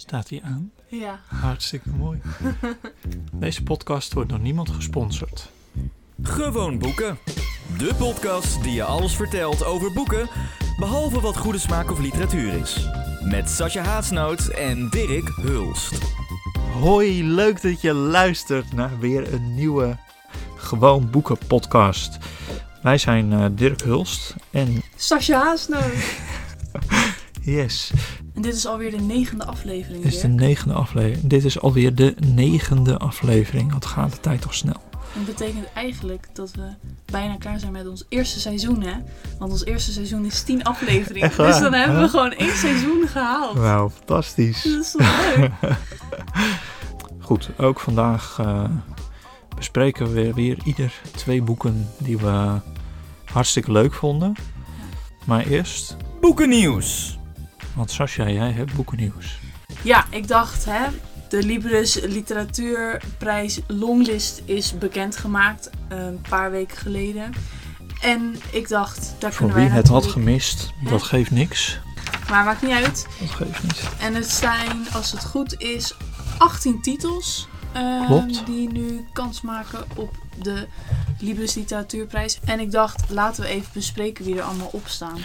Staat hij aan? Ja. Hartstikke mooi. Deze podcast wordt door niemand gesponsord. Gewoon boeken. De podcast die je alles vertelt over boeken, behalve wat goede smaak of literatuur is. Met Sascha Haasnoot en Dirk Hulst. Hoi, leuk dat je luistert naar weer een nieuwe Gewoon Boeken podcast. Wij zijn eh, Dirk Hulst en Sascha Haasnoot. yes, En dit is alweer de negende aflevering. dit is de negende aflevering. Dit is alweer de negende aflevering. Wat gaat de tijd toch snel? Dat betekent eigenlijk dat we bijna klaar zijn met ons eerste seizoen, hè? Want ons eerste seizoen is tien afleveringen. Echt waar? Dus dan hebben we Huh? gewoon één seizoen gehaald. Wauw, fantastisch. Dat is toch leuk? Goed, ook vandaag eh, bespreken we weer, weer ieder twee boeken die we hartstikke leuk vonden. Maar eerst, Boekennieuws. Want Sascha, jij hebt boekennieuws. Ja, ik dacht, hè, de Libris Literatuurprijs Longlist is bekendgemaakt eh, een paar weken geleden. En ik dacht, daar Voor kunnen wie het had gemist, dat geeft niks. Maar maakt niet uit. Dat geeft niet. En het zijn, als het goed is, 18 titels. eh, Klopt. Die nu kans maken op de Libris Literatuurprijs. En ik dacht, laten we even bespreken wie er allemaal op staan.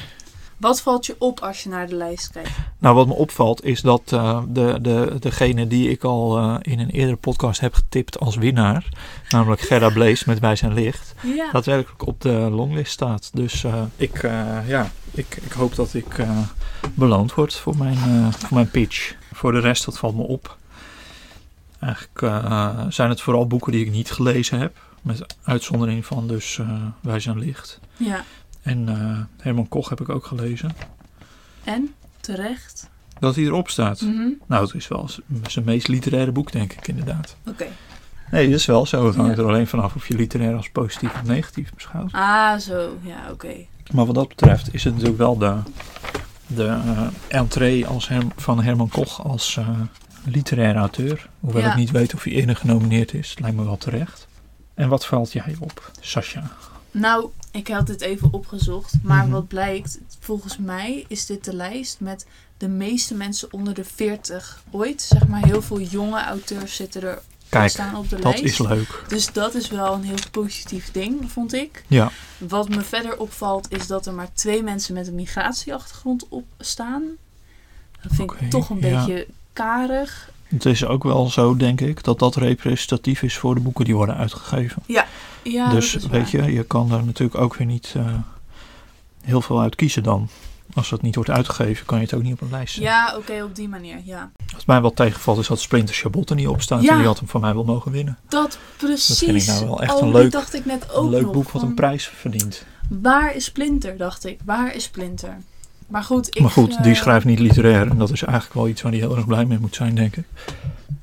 Wat valt je op als je naar de lijst kijkt? Nou, wat me opvalt is dat eh, de, de, degene die ik al eh, in een eerdere podcast heb getipt als winnaar, namelijk Gerda Blees met Wij zijn licht, Ja. daadwerkelijk op de longlist staat. Dus eh, ik, ja, ik, ik hoop dat ik beloond word voor mijn, voor mijn pitch. Voor de rest, dat valt me op. Eigenlijk zijn het vooral boeken die ik niet gelezen heb. Met uitzondering van dus Wij zijn licht. ja. En eh, Herman Koch heb ik ook gelezen. En? Terecht? Dat hij erop staat. Mhm. Nou, het is wel zijn meest literaire boek, denk ik inderdaad. Oké. Nee, dat is wel zo. Het hangt Ja. er alleen vanaf of je literair als positief of negatief beschouwt. Ah, zo. Ja, oké. Maar wat dat betreft is het natuurlijk wel de, de eh, entree als Herm- van Herman Koch als eh, literair auteur. Hoewel Ja. ik niet weet of hij eerder genomineerd is. Het lijkt me wel terecht. En wat valt jij op, Sascha? Nou, ik had dit even opgezocht. Maar Mhm. wat blijkt, volgens mij is dit de lijst met de meeste mensen onder de 40 ooit. Zeg maar, heel veel jonge auteurs zitten er Kijk, staan op de dat lijst. is leuk. Dus dat is wel een heel positief ding, vond ik. Ja, Wat me verder opvalt is dat er maar twee mensen met een migratieachtergrond op staan. Dat vind ik toch een ja. beetje karig. Het is ook wel zo, denk ik, dat dat representatief is voor de boeken die worden uitgegeven. Ja, dus dat is weet waar. je, je kan daar natuurlijk ook weer niet eh, heel veel uit kiezen dan. Als dat niet wordt uitgegeven, kan je het ook niet op een lijst zetten. Ja, oké, op die manier, ja. Wat mij wel tegenvalt is dat Splinter Chabot er niet op staat. Ja. En die had hem van mij wel mogen winnen. Dat precies. Dat vind ik nou wel echt oh, een leuk- dacht ik net ook een leuk nog, boek wat een prijs verdient. Waar is Splinter, dacht ik. Waar is Splinter? Maar goed, ik... maar goed, die eh, schrijft niet literair. En dat is eigenlijk wel iets waar hij heel erg blij mee moet zijn, denk ik.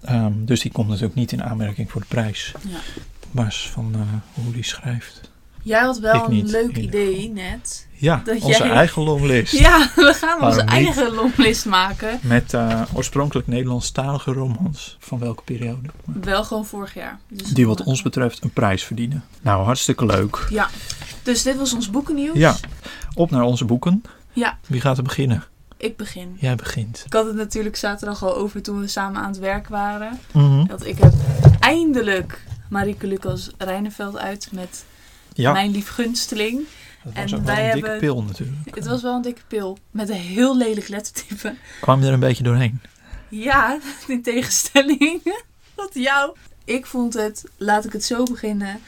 Ehm, dus die komt natuurlijk niet in aanmerking voor de prijs. Ja. Op basis van eh, hoe die schrijft. Jij had wel een leuk idee net. Ja, Dat onze jij- eigen longlist. Ja, we gaan onze Waarom eigen longlist maken. Met eh, oorspronkelijk Nederlandstalige romans. Van welke periode? Wel gewoon vorig jaar. Dus Die wat ons betreft een prijs verdienen. Nou, hartstikke leuk. Ja. Dus dit was ons boekennieuws. Ja. Op naar onze boeken. Ja. Wie gaat er beginnen? Ik begin. Jij begint. Ik had het natuurlijk zaterdag al over toen we samen aan het werk waren. Mhm. Dat ik heb eindelijk Marieke Lucas Rijneveld uit met Ja, Mijn Lief Gunsteling. dat en was ook wel wij een dikke hebben- pil natuurlijk. Het was wel een dikke pil. Met een heel lelijk lettertype. Kwam je er een beetje doorheen? Ja, in tegenstelling tot jou. Ik vond het, laat ik het zo beginnen,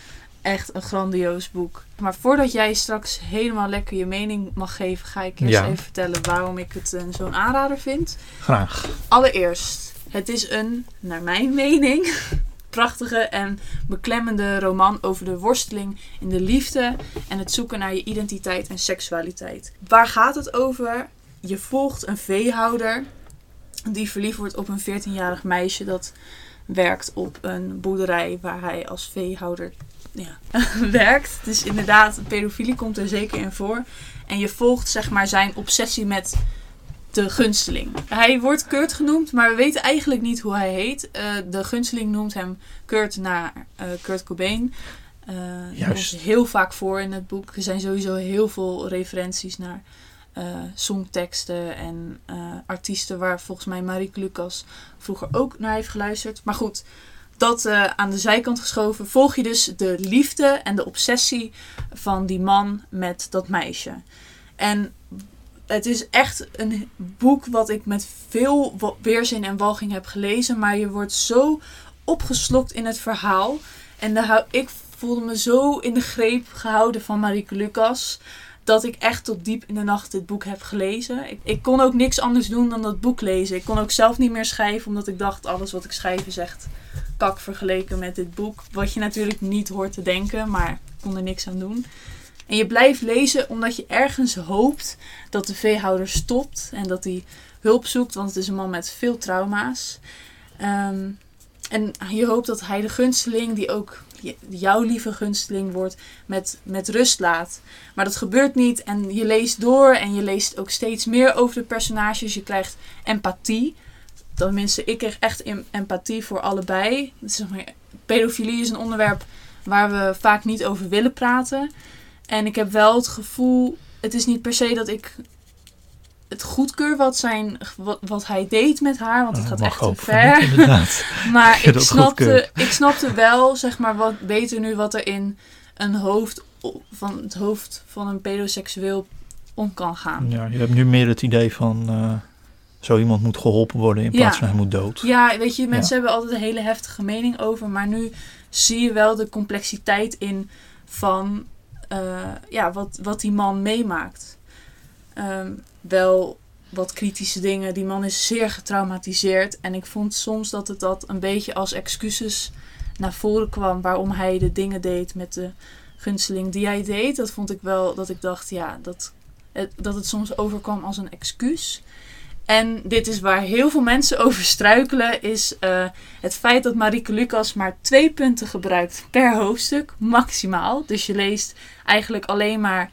echt een grandioos boek. Maar voordat jij straks helemaal lekker je mening mag geven, ga ik eerst Ja. even vertellen waarom ik het een zo'n aanrader vind. Graag. Allereerst, het is een, naar mijn mening, prachtige en beklemmende roman over de worsteling in de liefde en het zoeken naar je identiteit en seksualiteit. Waar gaat het over? Je volgt een veehouder die verliefd wordt op een 14-jarig meisje dat werkt op een boerderij waar hij als veehouder ja, werkt. Dus inderdaad, pedofilie komt er zeker in voor. En je volgt zeg maar zijn obsessie met de gunsteling. Hij wordt Kurt genoemd, maar we weten eigenlijk niet hoe hij heet. Eh, de gunsteling noemt hem Kurt naar eh, Kurt Cobain. Dat Juist. komt heel vaak voor in het boek. Er zijn sowieso heel veel referenties naar eh, songteksten en artiesten waar volgens mij Marieke Lucas vroeger ook naar heeft geluisterd. Maar goed, dat eh, aan de zijkant geschoven. Volg je dus de liefde en de obsessie van die man met dat meisje. En het is echt een boek wat ik met veel weerzin en walging heb gelezen. Maar je wordt zo opgeslokt in het verhaal. En ik voelde me zo in de greep gehouden van Marieke Lucas. Dat ik echt tot diep in de nacht dit boek heb gelezen. Ik, ik kon ook niks anders doen dan dat boek lezen. Ik kon ook zelf niet meer schrijven, omdat ik dacht: alles wat ik schrijf is echt kak vergeleken met dit boek. Wat je natuurlijk niet hoort te denken, maar kon er niks aan doen. En je blijft lezen omdat je ergens hoopt dat de veehouder stopt en dat hij hulp zoekt, want het is een man met veel trauma's. Ehm, en je hoopt dat hij de gunsteling, die ook jouw lieve gunsteling wordt, met, met rust laat. Maar dat gebeurt niet en je leest door en je leest ook steeds meer over de personages. Je krijgt empathie. Tenminste, ik kreeg echt em- empathie voor allebei. Zeg maar, pedofilie is een onderwerp waar we vaak niet over willen praten. En ik heb wel het gevoel, het is niet per se dat ik het goedkeur wat, zijn, wat, wat hij deed met haar, want het Oh, gaat echt te ver. niet. Maar ik snapte, goedkeurt. ik snapte wel, zeg maar, wat beter nu wat er in een hoofd van het hoofd van een pedoseksueel om kan gaan. Ja, je hebt nu meer het idee van eh, zo iemand moet geholpen worden in Ja. plaats van hij moet dood. Ja, weet je, mensen hebben altijd een hele heftige mening over, maar nu zie je wel de complexiteit in van eh, ja, wat, wat die man meemaakt. Ehm, wel wat kritische dingen. Die man is zeer getraumatiseerd. En ik vond soms dat het dat een beetje als excuses naar voren kwam waarom hij de dingen deed met de gunsteling die hij deed. Dat vond ik wel dat ik dacht, ja, dat, dat het soms overkwam als een excuus. En dit is waar heel veel mensen over struikelen, is eh, het feit dat Marieke Lucas maar twee punten gebruikt per hoofdstuk, maximaal. Dus je leest eigenlijk alleen maar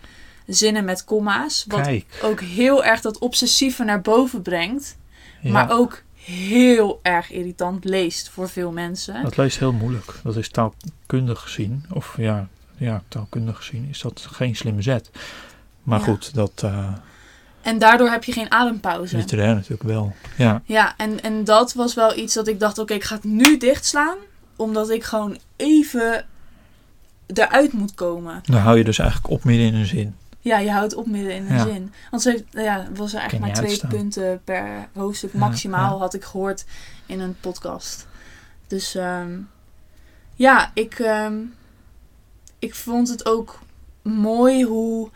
zinnen met komma's. Wat Kijk, ook heel erg dat obsessieve naar boven brengt. ja, Maar ook heel erg irritant leest voor veel mensen. dat leest heel moeilijk. Dat is taalkundig gezien, of ja, ja taalkundig gezien, is dat geen slimme zet. Maar Ja. goed, dat eh En daardoor heb je geen adempauze. literair natuurlijk wel. Ja, Ja, en, en dat was wel iets dat ik dacht, oké, ik ga het nu dichtslaan. Omdat ik gewoon even eruit moet komen. dan hou je dus eigenlijk op midden in een zin. Ja, je houdt op midden in een Ja. zin. Want ze ja, was er eigenlijk maar twee uitstaan. punten per hoofdstuk maximaal, ja. had ik gehoord in een podcast. Dus ehm, ja, ik, ehm, ik vond het ook mooi hoe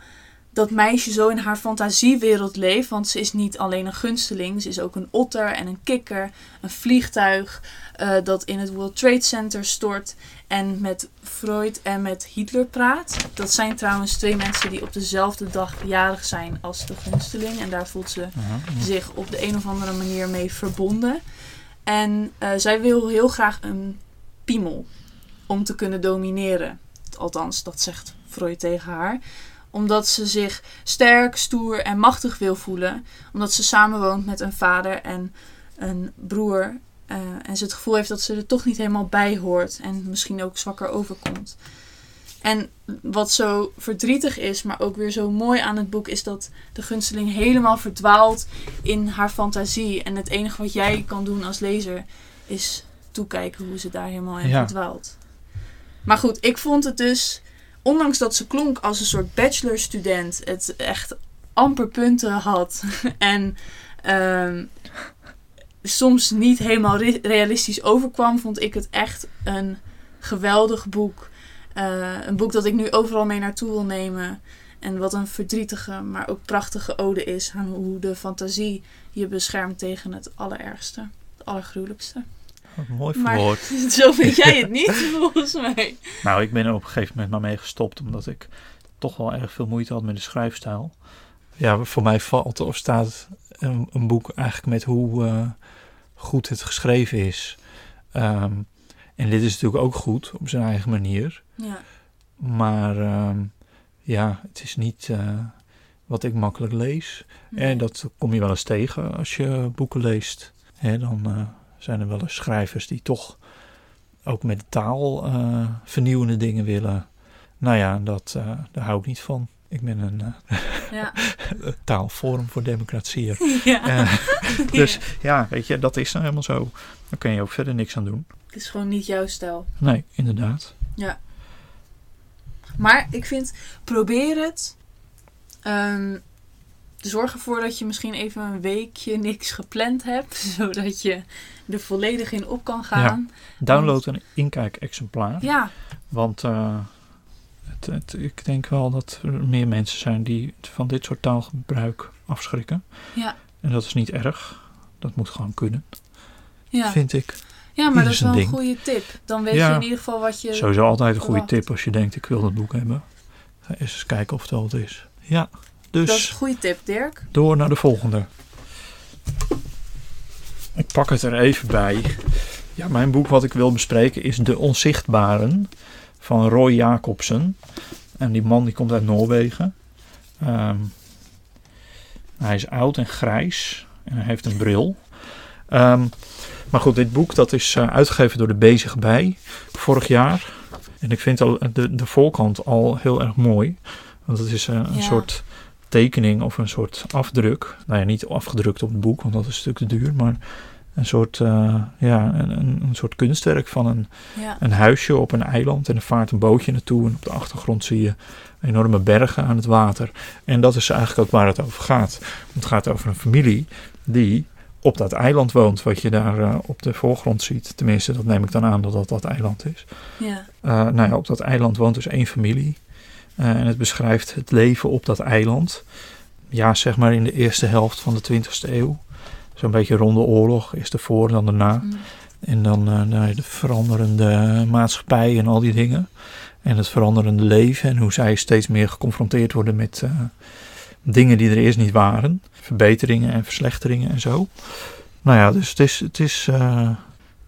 dat meisje zo in haar fantasiewereld leeft. Want ze is niet alleen een gunsteling, ze is ook een otter en een kikker, een vliegtuig eh, dat in het World Trade Center stort en met Freud en met Hitler praat. Dat zijn trouwens twee mensen die op dezelfde dag jarig zijn als de gunsteling. En daar voelt ze Ja, zich op de een of andere manier mee verbonden. En eh, zij wil heel graag een piemel om te kunnen domineren. Althans, dat zegt Freud tegen haar. Omdat ze zich sterk, stoer en machtig wil voelen. Omdat ze samenwoont met een vader en een broer. eh, en ze het gevoel heeft dat ze er toch niet helemaal bij hoort. En misschien ook zwakker overkomt. En wat zo verdrietig is, maar ook weer zo mooi aan het boek, is dat de gunsteling helemaal verdwaalt in haar fantasie. En het enige wat jij kan doen als lezer is toekijken hoe ze daar helemaal in Ja. verdwaalt. Maar goed, ik vond het dus, ondanks dat ze klonk als een soort bachelorstudent, het echt amper punten had en ehm, soms niet helemaal re- realistisch overkwam, vond ik het echt een geweldig boek. Eh, een boek dat ik nu overal mee naartoe wil nemen. En wat een verdrietige, maar ook prachtige ode is aan hoe de fantasie je beschermt tegen het allerergste. Het allergruwelijkste. Mooi Maar- verwoord. Zo vind jij het niet, volgens mij. Nou, ik ben er op een gegeven moment maar mee gestopt, omdat ik toch wel erg veel moeite had met de schrijfstijl. Ja, voor mij valt of staat een, een boek eigenlijk met hoe eh, goed het geschreven is. Ehm, en dit is natuurlijk ook goed op zijn eigen manier. Ja, Maar ehm, ja, het is niet eh, wat ik makkelijk lees. En dat kom je wel eens tegen als je boeken leest. Hè, dan eh, zijn er wel eens schrijvers die toch ook met de taal eh, vernieuwende dingen willen. Nou ja, dat, eh, daar hou ik niet van. Ik ben een, eh, Ja. taal, Forum voor Democratie. ja. Dus ja, weet je, dat is nou helemaal zo. Daar kun je ook verder niks aan doen. Het is gewoon niet jouw stijl. Nee, inderdaad. Maar ik vind, probeer het. Ehm, zorg ervoor dat je misschien even een weekje niks gepland hebt. Zodat je er volledig in op kan gaan. Download een inkijk-exemplaar. Ja, Want eh, het, het, ik denk wel dat er meer mensen zijn die van dit soort taalgebruik afschrikken. ja, En dat is niet erg. Dat moet gewoon kunnen, ja. vind ik. ja maar dat is wel een ding. goede tip. Dan weet Ja. je in ieder geval wat je... Sowieso altijd een goede verwacht. tip als je denkt ik wil dat boek hebben. Ga eens kijken of het wat is. Ja, Dat is dus een goede tip, Dirk. door naar de volgende. Ik pak het er even bij. Ja, mijn boek wat ik wil bespreken is De Onzichtbaren van Roy Jacobsen. En die man die komt uit Noorwegen. Ehm, hij is oud en grijs en hij heeft een bril. Ehm, maar goed, dit boek dat is eh, uitgegeven door de Bezig Bij vorig jaar. En ik vind al de, de voorkant al heel erg mooi. Want het is eh, een Ja. soort tekening of een soort afdruk. Nou ja, niet afgedrukt op het boek, want dat is een stuk te duur. Maar een soort, eh, ja, een, een, een soort kunstwerk van een, Ja, een huisje op een eiland. En er vaart een bootje naartoe. En op de achtergrond zie je enorme bergen aan het water. En dat is eigenlijk ook waar het over gaat. Het gaat over een familie die op dat eiland woont. Wat je daar eh, op de voorgrond ziet. Tenminste, dat neem ik dan aan dat dat dat eiland is. ja, Eh, nou ja, op dat eiland woont dus één familie. Eh, en het beschrijft het leven op dat eiland. Ja, zeg maar in de eerste helft van de 20e eeuw. Zo'n beetje rond de oorlog, eerst ervoor, dan daarna. mm, En dan eh, de veranderende maatschappij en al die dingen. En het veranderende leven en hoe zij steeds meer geconfronteerd worden met eh, dingen die er eerst niet waren. Verbeteringen en verslechteringen en zo. Nou ja, dus het is, het is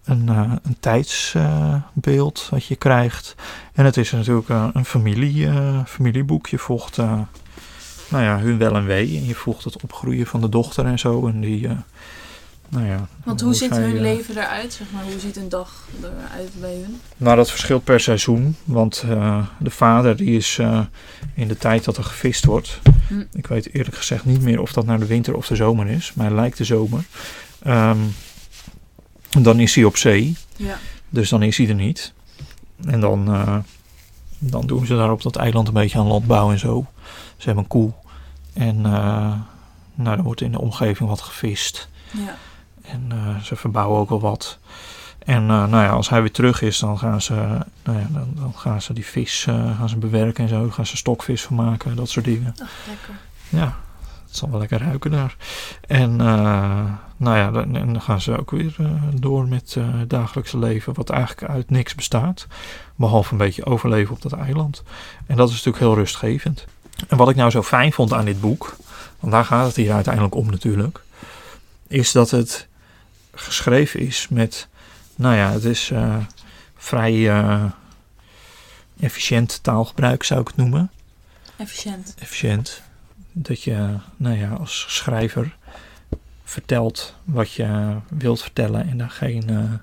een, eh, een tijdsbeeld wat je krijgt. En het is natuurlijk eh, een familie, eh, familieboek. Je volgt eh, nou ja, hun wel en wee. En je volgt het opgroeien van de dochter en zo. En die, eh, nou ja, Want hoe ziet zij, hun eh, leven eruit? Zeg maar? Hoe ziet een dag eruit bij hun? Nou, dat verschilt per seizoen. Want eh, de vader die is eh, in de tijd dat er gevist wordt. Hm. Ik weet eerlijk gezegd niet meer of dat nou de winter of de zomer is. Maar het lijkt de zomer. Ehm, dan is hij op zee. Ja, Dus dan is hij er niet. En dan, eh, dan doen ze daar op dat eiland een beetje aan landbouw en zo. Ze hebben een koe. En uh, nou, er wordt in de omgeving wat gevist. ja, En uh, ze verbouwen ook wel wat. En nou ja, als hij weer terug is, dan gaan ze, nou ja, dan, dan gaan ze die vis gaan ze bewerken en zo. Gaan ze stokvis van maken, dat soort dingen. Ach, lekker. Ja, het zal wel lekker ruiken daar. En nou ja, dan, dan gaan ze ook weer door met het dagelijkse leven, wat eigenlijk uit niks bestaat. Behalve een beetje overleven op dat eiland. En dat is natuurlijk heel rustgevend. En wat ik nou zo fijn vond aan dit boek, want daar gaat het hier uiteindelijk om natuurlijk, is dat het geschreven is met, nou ja, het is uh, vrij uh, efficiënt taalgebruik zou ik het noemen. Efficiënt. Efficiënt. Dat je, nou ja, als schrijver vertelt wat je wilt vertellen en daar geen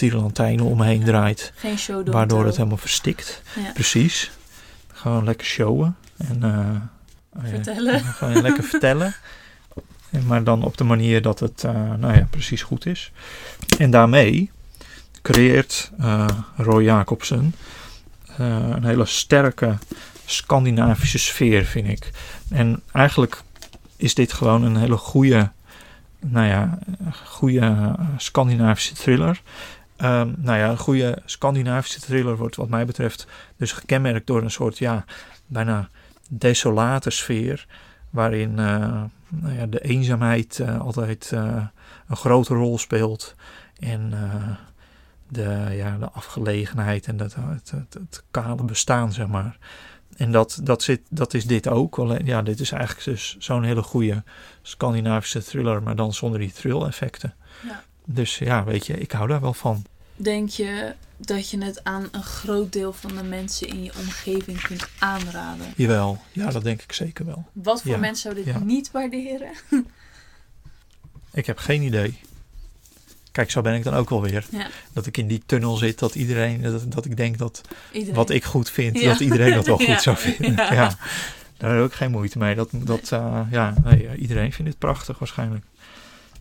uh, omheen draait. Geen show Waardoor het helemaal verstikt. Ja. Precies. Gewoon lekker showen. En, uh, vertellen. Ja, gewoon lekker vertellen. En maar dan op de manier dat het uh, nou ja, precies goed is. En daarmee creëert Roy Jacobsen een hele sterke Scandinavische sfeer, vind ik. En eigenlijk is dit gewoon een hele goede, nou ja, goede Scandinavische thriller. Um, nou ja, een goede Scandinavische thriller wordt wat mij betreft dus gekenmerkt door een soort, ja, bijna desolate sfeer. Waarin uh, nou ja, de eenzaamheid uh, altijd uh, een grote rol speelt. En de, ja, de afgelegenheid en dat, het kale bestaan, zeg maar. En dat, dat, zit, dat is dit ook. Alleen, ja, dit is eigenlijk dus zo'n hele goede Scandinavische thriller, maar dan zonder die thrill-effecten. Ja. Dus ja, weet je, ik hou daar wel van. Denk je dat je het aan een groot deel van de mensen in je omgeving kunt aanraden? Jawel, ja, dat denk ik zeker wel. Wat voor ja. mensen zou dit ja. niet waarderen? Ik heb geen idee. Kijk, zo ben ik dan ook wel weer. Ja. Dat ik in die tunnel zit, dat iedereen, dat, dat ik denk dat Iedereen. wat ik goed vind, Ja. dat iedereen dat wel goed Ja. zou vinden. Ja. Daar heb ik geen moeite mee. Dat, dat, eh, ja, nee, eh, iedereen vindt het prachtig waarschijnlijk.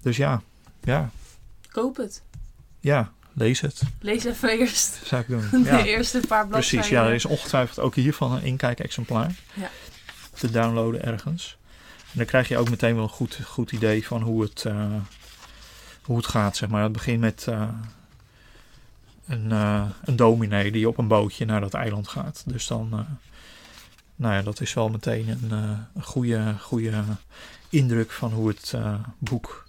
Dus ja, ja, Koop het. ja, lees het. Lees even eerst Zou ik doen. de eerste paar bladzijden. Precies, ja, er is ongetwijfeld ook hiervan een inkijk-exemplaar. Ja. Te downloaden ergens. En dan krijg je ook meteen wel een goed, goed idee van hoe het, eh, hoe het gaat, zeg maar. Het begint met eh, een, eh, een dominee die op een bootje naar dat eiland gaat. Dus dan, eh, nou ja, dat is wel meteen een, eh, een goede, goede indruk van hoe het eh, boek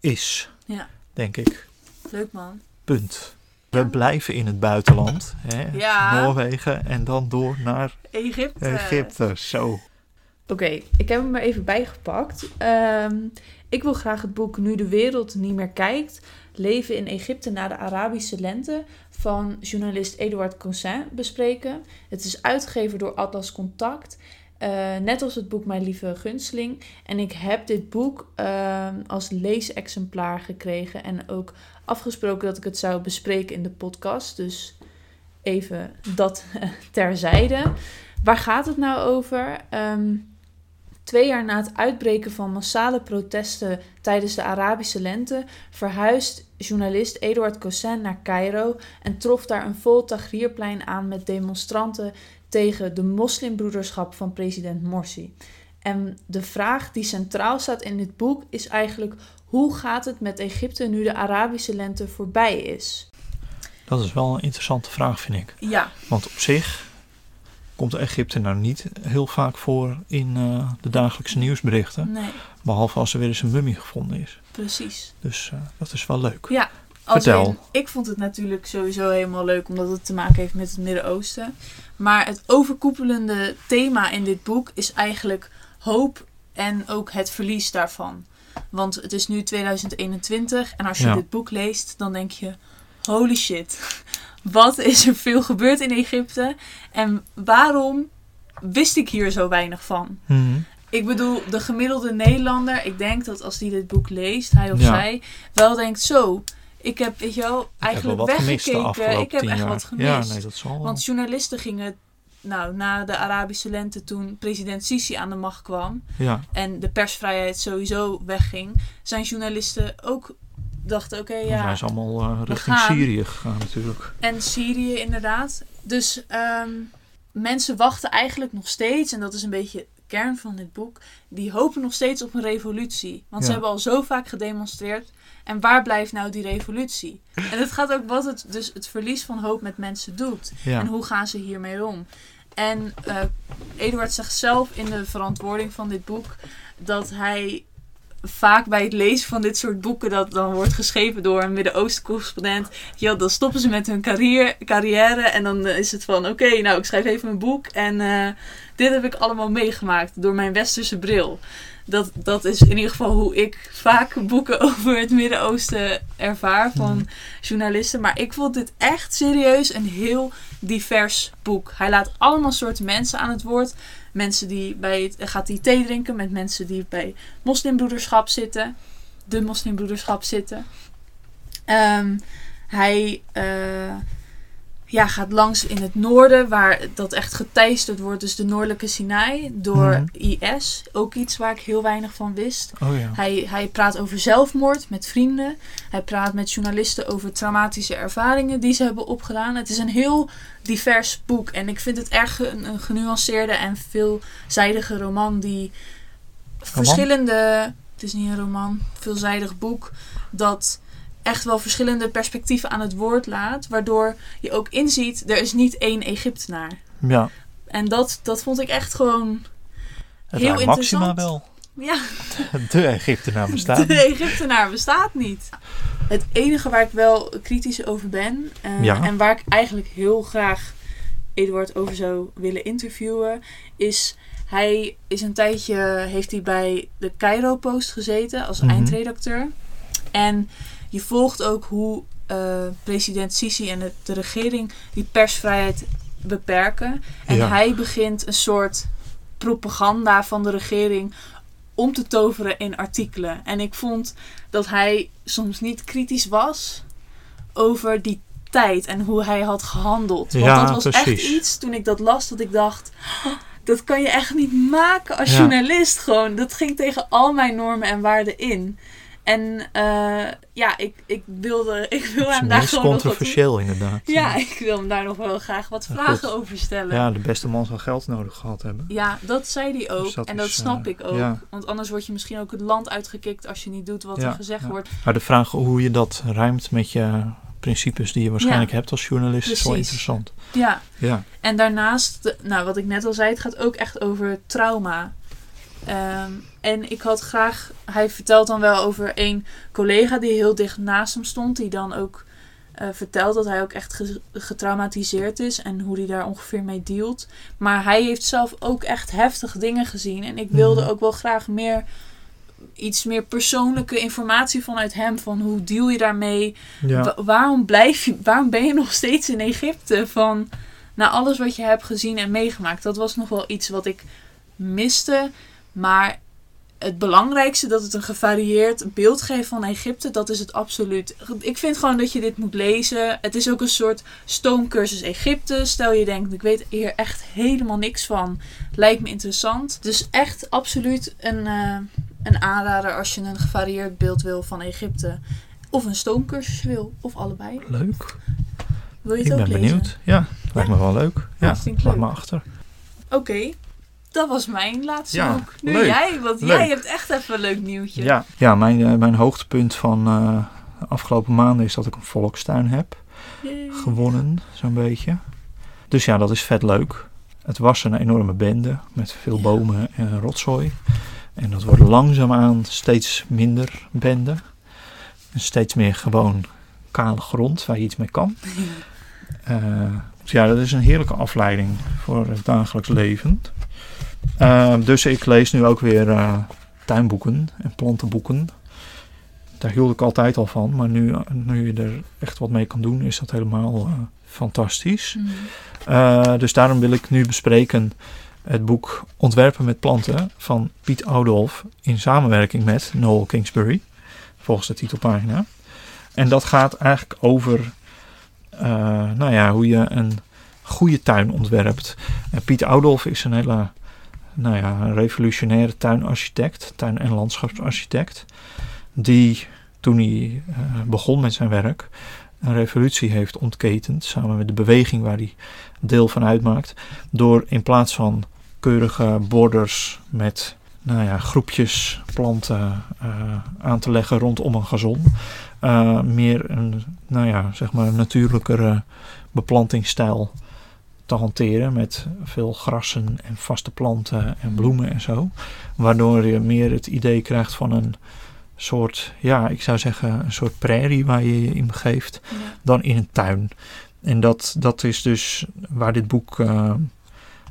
is, Ja. denk ik. Leuk man. Punt. We blijven in het buitenland. Hè? Ja. Noorwegen en dan door naar Egypte. Egypte. Zo. Oké, ik heb hem er even bijgepakt. Ehm, ik wil graag het boek Nu de wereld niet meer kijkt. Leven in Egypte na de Arabische lente van journalist Eduard Cousin bespreken. Het is uitgegeven door Atlas Contact. eh, net als het boek Mijn Lieve Gunsteling. En ik heb dit boek ehm, als leesexemplaar gekregen. En ook afgesproken dat ik het zou bespreken in de podcast. Dus even dat terzijde. Waar gaat het nou over? Ehm, Twee jaar na het uitbreken van massale protesten tijdens de Arabische lente verhuist journalist Eduard Cousin naar Cairo en trof daar een vol Tahrirplein aan met demonstranten tegen de moslimbroederschap van president Morsi. En de vraag die centraal staat in dit boek is eigenlijk hoe gaat het met Egypte nu de Arabische lente voorbij is? Dat is wel een interessante vraag, vind ik. Ja, Want op zich komt Egypte nou niet heel vaak voor in eh, de dagelijkse nieuwsberichten. nee, Behalve als er weer eens een mummie gevonden is. precies. Dus eh, dat is wel leuk. Ja, Vertel. in- ik vond het natuurlijk sowieso helemaal leuk omdat het te maken heeft met het Midden-Oosten. Maar het overkoepelende thema in dit boek is eigenlijk hoop en ook het verlies daarvan. Want het is nu 2021 en als je Ja. dit boek leest, dan denk je: holy shit, wat is er veel gebeurd in Egypte en waarom wist ik hier zo weinig van? Mhm. Ik bedoel, de gemiddelde Nederlander, ik denk dat als die dit boek leest, hij of Ja. zij, wel denkt zo. Ik heb, weet je wel, Ik heb wel eigenlijk de weggekeken. Ik heb echt jaar. wat gemist. Ja, nee, dat zal. Want journalisten gingen, nou, na de Arabische lente, toen president Sisi aan de macht kwam Ja, en de persvrijheid sowieso wegging, zijn journalisten ook dachten, oké, dan ja, zijn ze allemaal eh, richting. Syrië gegaan natuurlijk. en Syrië inderdaad. Dus ehm, mensen wachten eigenlijk nog steeds, en dat is een beetje de kern van dit boek, die hopen nog steeds op een revolutie. Want ze hebben al zo vaak gedemonstreerd. En waar blijft nou die revolutie? En het gaat ook wat het, dus het verlies van hoop met mensen doet. Ja, En hoe gaan ze hiermee om? En eh, Eduard zegt zelf in de verantwoording van dit boek dat hij vaak bij het lezen van dit soort boeken, dat dan wordt geschreven door een Midden-Oosten correspondent, ja, dan stoppen ze met hun carrière, carrière en dan eh, is het van, oké, nou, ik schrijf even een boek en eh, dit heb ik allemaal meegemaakt door mijn westerse bril. Dat, dat is in ieder geval hoe ik vaak boeken over het Midden-Oosten ervaar van Mhm. journalisten. Maar ik vond dit echt serieus een heel divers boek. Hij laat allemaal soorten mensen aan het woord. Mensen die bij het, hij gaat die thee drinken met mensen die bij moslimbroederschap zitten. De moslimbroederschap zitten. Ehm, hij eh, ja, gaat langs in het noorden, waar dat echt geteisterd wordt. Dus de noordelijke Sinai door Mhm. IS. Ook iets waar ik heel weinig van wist. oh ja. Hij, hij praat over zelfmoord met vrienden. Hij praat met journalisten over traumatische ervaringen die ze hebben opgedaan. Het is een heel divers boek. En ik vind het erg een, een genuanceerde en veelzijdige roman die verschillende... Het is niet een roman, veelzijdig boek. Dat echt wel verschillende perspectieven aan het woord laat. Waardoor je ook inziet, er is niet één Egyptenaar. ja. En dat, dat vond ik echt gewoon... Het Heel Maxima interessant. wel. Ja, De Egyptenaar bestaat. De Egyptenaar bestaat niet. Het enige waar ik wel kritisch over ben, eh, Ja. en waar ik eigenlijk heel graag Eduard over zou willen interviewen, is hij is een tijdje heeft hij bij de Cairo Post gezeten als Mhm. eindredacteur. En je volgt ook hoe eh, president Sisi en de, de regering die persvrijheid beperken. En Ja. hij begint een soort propaganda van de regering om te toveren in artikelen. En ik vond dat hij soms niet kritisch was over die tijd en hoe hij had gehandeld. Want Ja, dat was echt iets toen ik dat las dat ik dacht. dat kan je echt niet maken als Ja. journalist. Gewoon, dat ging tegen al mijn normen en waarden in. En eh, ja, ik, ik wilde, ik wil hem daar gewoon nog wat controversieel inderdaad. Ja, ik wil hem daar nog wel graag wat vragen over stellen. Ja, de beste man zal geld nodig gehad hebben. Ja, dat zei hij ook. Dus dat en dat is, snap eh, ik ook. ja. Want anders word je misschien ook het land uitgekikt als je niet doet wat Ja, er gezegd ja. wordt. Maar de vraag hoe je dat ruimt met je principes die je waarschijnlijk hebt als journalist is wel Precies. interessant. Ja, Ja, en daarnaast, nou wat ik net al zei, het gaat ook echt over trauma. Ehm, en ik had graag, hij vertelt dan wel over een collega die heel dicht naast hem stond, die dan ook eh, vertelt dat hij ook echt ge- getraumatiseerd is en hoe hij daar ongeveer mee dealt. Maar hij heeft zelf ook echt heftige dingen gezien. En ik wilde Mhm. ook wel graag meer iets meer persoonlijke informatie vanuit hem. Van hoe deal je daarmee? ja. Wa- waarom blijf je, waarom ben je nog steeds in Egypte? Van na alles wat je hebt gezien en meegemaakt. Dat was nog wel iets wat ik miste. Maar het belangrijkste dat het een gevarieerd beeld geeft van Egypte, dat is het absoluut. Ik vind gewoon dat je dit moet lezen. Het is ook een soort stoomcursus Egypte. Stel je denkt, ik weet hier echt helemaal niks van. Lijkt me interessant. Dus echt absoluut een, eh, een aanrader als je een gevarieerd beeld wil van Egypte. Of een stoomcursus wil, of allebei. leuk. Wil je Ik het ook ben lezen? benieuwd. Ja, lijkt me wel leuk. Ja, ik laat leuk. me achter. Oké, dat was mijn laatste Ja, boek. Nu leuk. jij, want Leuk. jij hebt echt even een leuk nieuwtje. Ja, ja mijn, eh, mijn hoogtepunt van eh, de afgelopen maanden is dat ik een volkstuin heb Yay. gewonnen, zo'n beetje. Dus ja, dat is vet leuk. Het was een enorme bende met veel bomen en rotzooi. En dat wordt langzaamaan steeds minder bende. En steeds meer gewoon kale grond waar je iets mee kan. Eh, dus ja, dat is een heerlijke afleiding voor het dagelijks leven. Eh, dus ik lees nu ook weer eh, tuinboeken en plantenboeken. Daar hield ik altijd al van, maar nu, nu je er echt wat mee kan doen, is dat helemaal eh, fantastisch. Eh, dus daarom wil ik nu bespreken het boek Ontwerpen met planten van Piet Oudolf in samenwerking met Noel Kingsbury, volgens de titelpagina. En dat gaat eigenlijk over eh, nou ja, hoe je een goede tuin ontwerpt. En Piet Oudolf is een hele nou ja, een revolutionaire tuinarchitect, tuin- en landschapsarchitect, die toen hij eh, begon met zijn werk een revolutie heeft ontketend, samen met de beweging waar hij deel van uitmaakt, door in plaats van keurige borders met nou ja, groepjes planten eh, aan te leggen rondom een gazon, eh, meer een nou ja, zeg maar natuurlijkere beplantingsstijl te hanteren met veel grassen en vaste planten en bloemen en zo. Waardoor je meer het idee krijgt van een soort, ja, ik zou zeggen een soort prairie waar je je in begeeft Ja. dan in een tuin. En dat, dat is dus waar dit boek eh,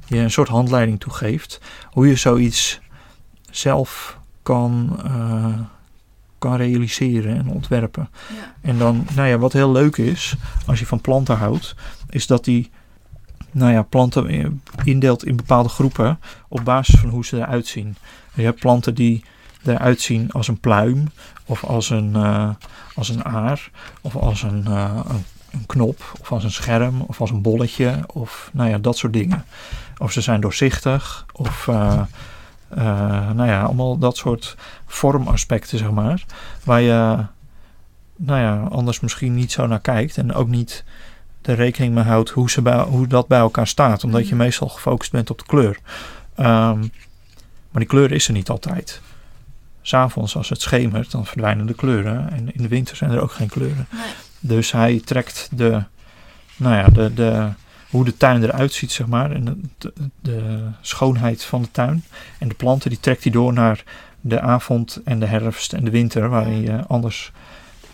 je een soort handleiding toe geeft. Hoe je zoiets zelf kan, eh, kan realiseren en ontwerpen. Ja. En dan, nou ja, wat heel leuk is, als je van planten houdt, is dat die, nou ja, planten eh, indeelt in bepaalde groepen op basis van hoe ze eruit zien. Je hebt planten die eruit zien als een pluim, of als een, eh, als een aar, of als een, eh, een, een knop, of als een scherm, of als een bolletje, of nou ja, dat soort dingen. Of ze zijn doorzichtig, of nou ja, allemaal dat soort vormaspecten, zeg maar, waar je nou ja, anders misschien niet zo naar kijkt en ook niet de rekening mee houdt hoe, ze bij, hoe dat bij elkaar staat, omdat je Mhm. meestal gefocust bent op de kleur. Ehm, maar die kleur is er niet altijd. S'avonds, als het schemert, dan verdwijnen de kleuren. En in de winter zijn er ook geen kleuren. Nee. Dus hij trekt de, nou ja, de, de, hoe de tuin eruit ziet, zeg maar. En de, de, de schoonheid van de tuin. En de planten, die trekt hij door naar de avond en de herfst en de winter. Waarin je anders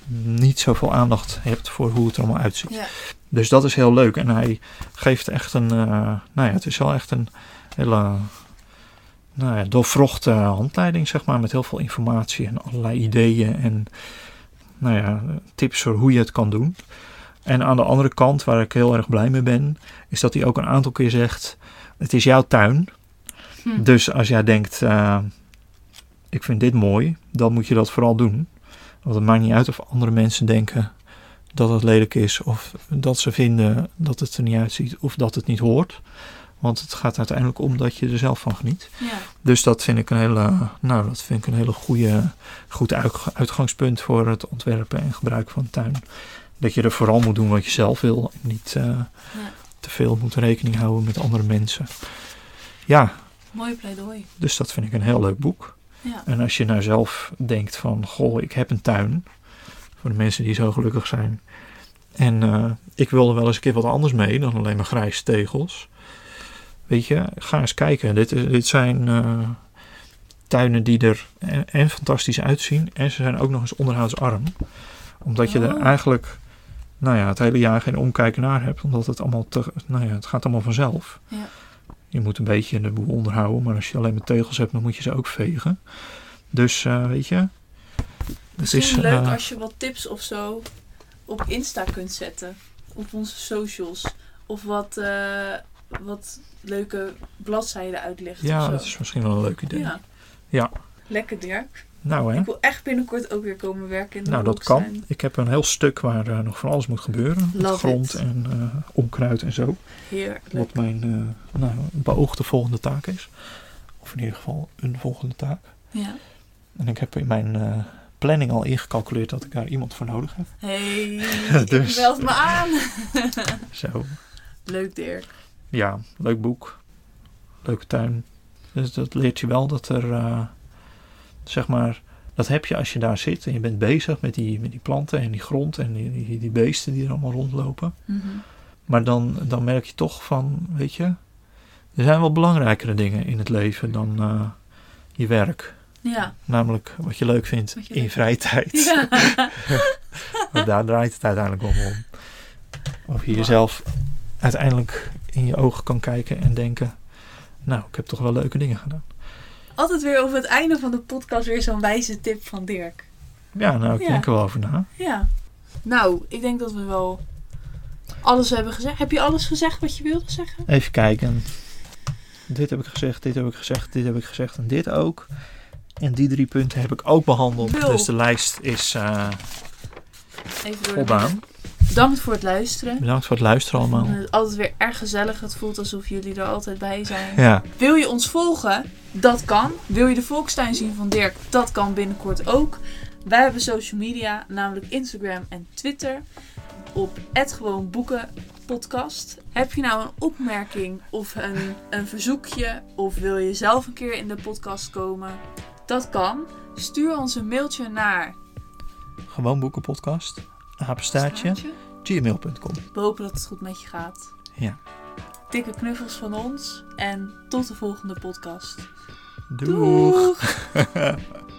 niet zoveel aandacht hebt voor hoe het er allemaal uitziet. Ja. Dus dat is heel leuk. En hij geeft echt een, eh, nou ja, het is wel echt een hele nou ja, doorvrochte handleiding, zeg maar, met heel veel informatie en allerlei ideeën en nou ja, tips voor hoe je het kan doen. En aan de andere kant, waar ik heel erg blij mee ben, is dat hij ook een aantal keer zegt: Het is jouw tuin. Hm. Dus als jij denkt: eh, Ik vind dit mooi, dan moet je dat vooral doen. Want het maakt niet uit of andere mensen denken dat het lelijk is, of dat ze vinden dat het er niet uitziet, of dat het niet hoort. Want het gaat uiteindelijk om dat je er zelf van geniet. Ja. Dus dat vind ik een hele, nou, dat vind ik een hele goede, goed uit- uitgangspunt voor het ontwerpen en gebruiken van tuin. Dat je er vooral moet doen wat je zelf wil. En niet eh, te veel moet rekening houden met andere mensen. Ja, Mooi pleidooi. dus dat vind ik een heel leuk boek. Ja. En als je nou zelf denkt van, goh, ik heb een tuin. Voor de mensen die zo gelukkig zijn. En eh, ik wil er wel eens een keer wat anders mee dan alleen maar grijze tegels. Weet je, ga eens kijken. Dit, dit zijn eh, tuinen die er en, en fantastisch uitzien. En ze zijn ook nog eens onderhoudsarm. Omdat je er Oh. eigenlijk, nou ja, het hele jaar geen omkijken naar hebt. Omdat het allemaal, te, nou ja, het gaat allemaal vanzelf. Ja. Je moet een beetje de boel onderhouden. Maar als je alleen maar tegels hebt, dan moet je ze ook vegen. Dus eh, weet je. Het is, leuk eh, als je wat tips of zo op Insta kunt zetten. Op onze socials. Of wat, eh, wat leuke bladzijden uitlichten. ja, dat is misschien wel een leuk idee. Ja. Ja. Lekker Dirk. Nou hè. Ik wil echt binnenkort ook weer komen werken in de Nou, dat kan. Ik heb een heel stuk waar eh, nog van alles moet gebeuren. Met grond it. en eh, onkruid en zo. Heerlijk. Wat mijn eh, nou, beoogde volgende taak is. Of in ieder geval een volgende taak. Ja. En ik heb in mijn planning al ingecalculeerd dat ik daar iemand voor nodig heb. Hey, Dus. ik me aan. Zo, Leuk Dirk. ja, leuk boek. Leuke tuin. Dus dat leert je wel dat er, zeg maar, dat heb je als je daar zit en je bent bezig met die, met die planten en die grond en die, die, die beesten die er allemaal rondlopen. Mhm. Maar dan, dan merk je toch van, weet je, er zijn wel belangrijkere dingen in het leven dan eh, je werk. Ja. Namelijk wat je leuk vindt je in je vrije tijd. ja. Want daar draait het uiteindelijk om. Of je jezelf uiteindelijk in je ogen kan kijken en denken, nou, ik heb toch wel leuke dingen gedaan. Altijd weer op het einde van de podcast weer zo'n wijze tip van Dirk. Ja, nou, ik Ja. denk er wel over na. Ja. Nou, ik denk dat we wel alles hebben gezegd. Heb je alles gezegd wat je wilde zeggen? Even kijken. Dit heb ik gezegd, dit heb ik gezegd, dit heb ik gezegd en dit ook. En die drie punten heb ik ook behandeld. Dus de lijst is eh, Even door voldaan. Bedankt voor het luisteren. Bedankt voor het luisteren allemaal. het altijd weer erg gezellig. Het voelt alsof jullie er altijd bij zijn. Ja, Wil je ons volgen? Dat kan. Wil je de Volkstuin zien van Dirk? Dat kan binnenkort ook. Wij hebben social media, namelijk Instagram en Twitter. Op @gewoonboekenpodcast. Heb je nou een opmerking of een, een verzoekje? Of wil je zelf een keer in de podcast komen? Dat kan. Stuur ons een mailtje naar gewoon boekenpodcast. Apenstaartje. staartje. Gmail.com. We hopen dat het goed met je gaat. Ja. Dikke knuffels van ons en tot de volgende podcast. Doeg. Doeg.